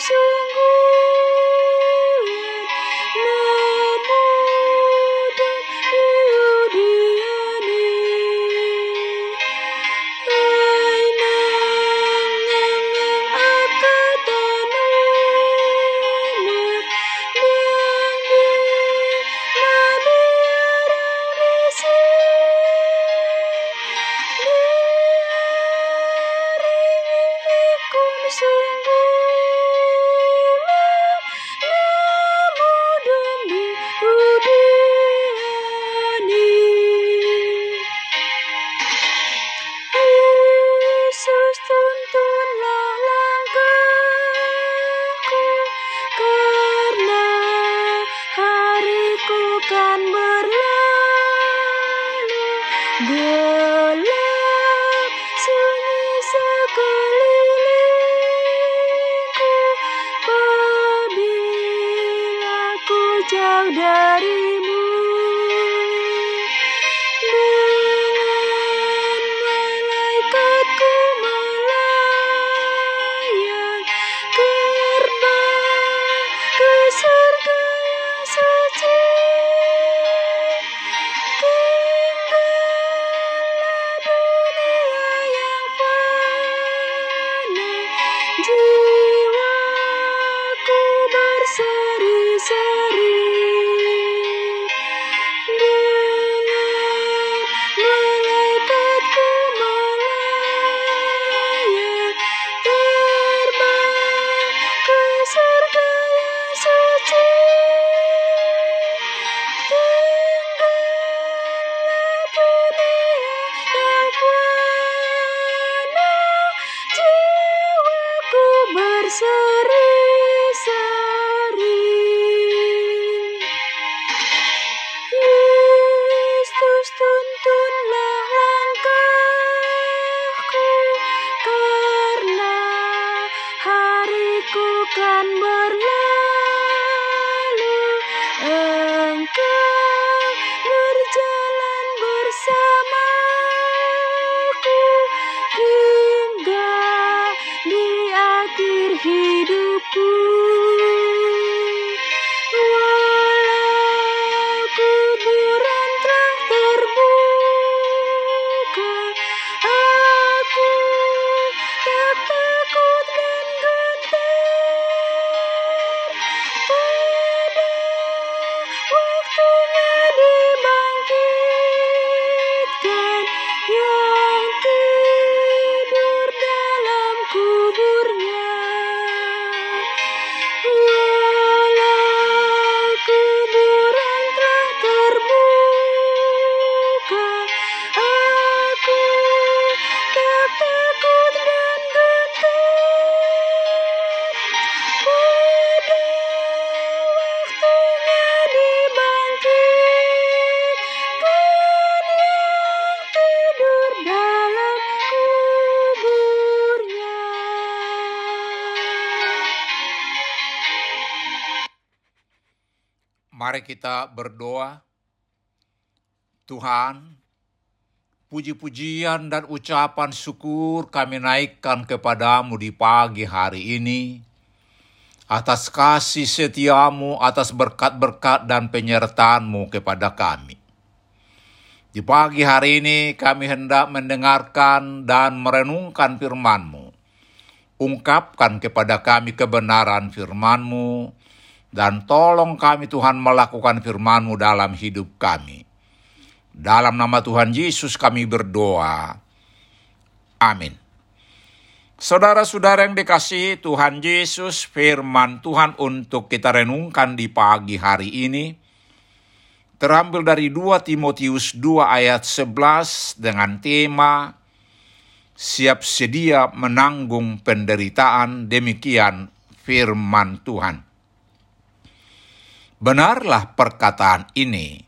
So. ಸರೇ Mari kita berdoa. Tuhan, puji-pujian dan ucapan syukur kami naikkan kepadamu di pagi hari ini. Atas kasih setiamu, atas berkat-berkat dan penyertaanmu kepada kami. Di pagi hari ini kami hendak mendengarkan dan merenungkan firman-Mu. Ungkapkan kepada kami kebenaran firman-Mu, dan tolong kami Tuhan melakukan firman-Mu dalam hidup kami. Dalam nama Tuhan Yesus kami berdoa. Amin. Saudara-saudara yang dikasihi Tuhan Yesus, firman Tuhan untuk kita renungkan di pagi hari ini terambil dari 2 Timotius 2 ayat 11 dengan tema siap sedia menanggung penderitaan demikian firman Tuhan. Benarlah perkataan ini.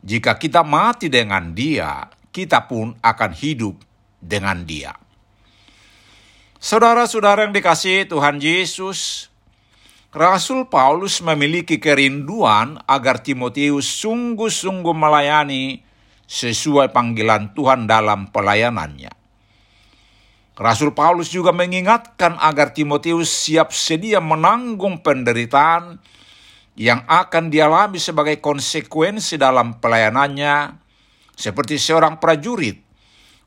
Jika kita mati dengan Dia, kita pun akan hidup dengan Dia. Saudara-saudara yang dikasihi Tuhan Yesus, Rasul Paulus memiliki kerinduan agar Timotius sungguh-sungguh melayani sesuai panggilan Tuhan dalam pelayanannya. Rasul Paulus juga mengingatkan agar Timotius siap sedia menanggung penderitaan yang akan dialami sebagai konsekuensi dalam pelayanannya, seperti seorang prajurit,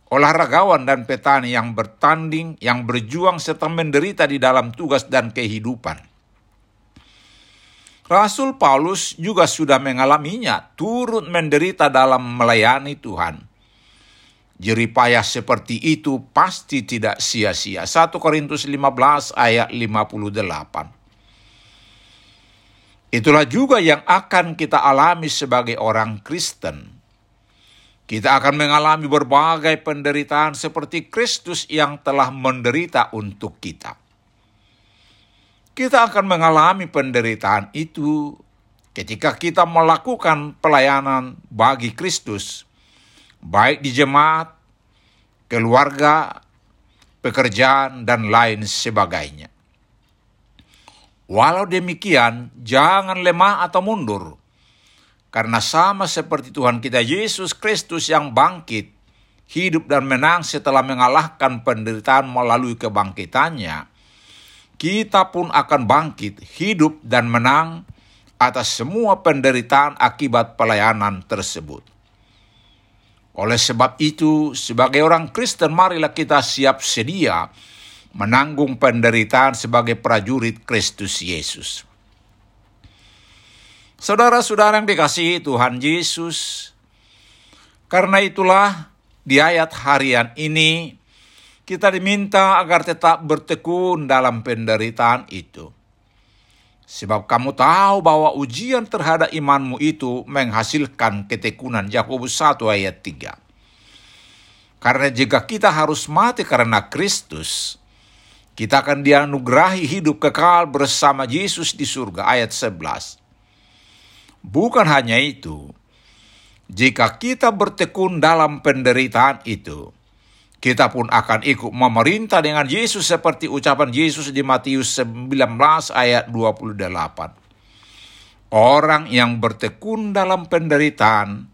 olahragawan dan petani yang bertanding, yang berjuang serta menderita di dalam tugas dan kehidupan. Rasul Paulus juga sudah mengalaminya, turut menderita dalam melayani Tuhan. Jeripayah seperti itu pasti tidak sia-sia. 1 Korintus 15 ayat 58. Itulah juga yang akan kita alami sebagai orang Kristen. Kita akan mengalami berbagai penderitaan seperti Kristus yang telah menderita untuk kita. Kita akan mengalami penderitaan itu ketika kita melakukan pelayanan bagi Kristus, baik di jemaat, keluarga, pekerjaan, dan lain sebagainya. Walau demikian, jangan lemah atau mundur. Karena sama seperti Tuhan kita Yesus Kristus yang bangkit, hidup dan menang setelah mengalahkan penderitaan melalui kebangkitannya, kita pun akan bangkit, hidup dan menang atas semua penderitaan akibat pelayanan tersebut. Oleh sebab itu, sebagai orang Kristen marilah kita siap sedia menanggung penderitaan sebagai prajurit Kristus Yesus. Saudara-saudara yang dikasihi Tuhan Yesus, karena itulah di ayat harian ini kita diminta agar tetap bertekun dalam penderitaan itu. Sebab kamu tahu bahwa ujian terhadap imanmu itu menghasilkan ketekunan. Yakobus 1 ayat 3. Karena jika kita harus mati karena Kristus, kita akan dianugerahi hidup kekal bersama Yesus di surga. Ayat 11. Bukan hanya itu, jika kita bertekun dalam penderitaan itu, kita pun akan ikut memerintah dengan Yesus seperti ucapan Yesus di Matius 19 ayat 28. Orang yang bertekun dalam penderitaan,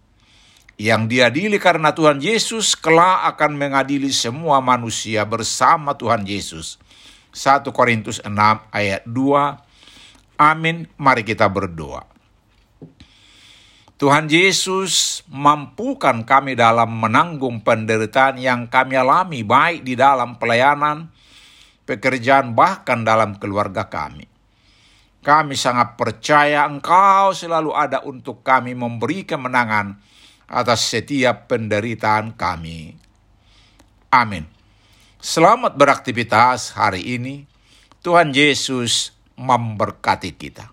yang diadili karena Tuhan Yesus kelak akan mengadili semua manusia bersama Tuhan Yesus 1 Korintus 6 ayat 2. Amin. Mari kita berdoa. Tuhan Yesus mampukan kami dalam menanggung penderitaan yang kami alami baik di dalam pelayanan, pekerjaan bahkan dalam keluarga kami. Kami sangat percaya Engkau selalu ada untuk kami memberi kemenangan atas setiap penderitaan kami. Amin. Selamat beraktivitas hari ini. Tuhan Yesus memberkati kita.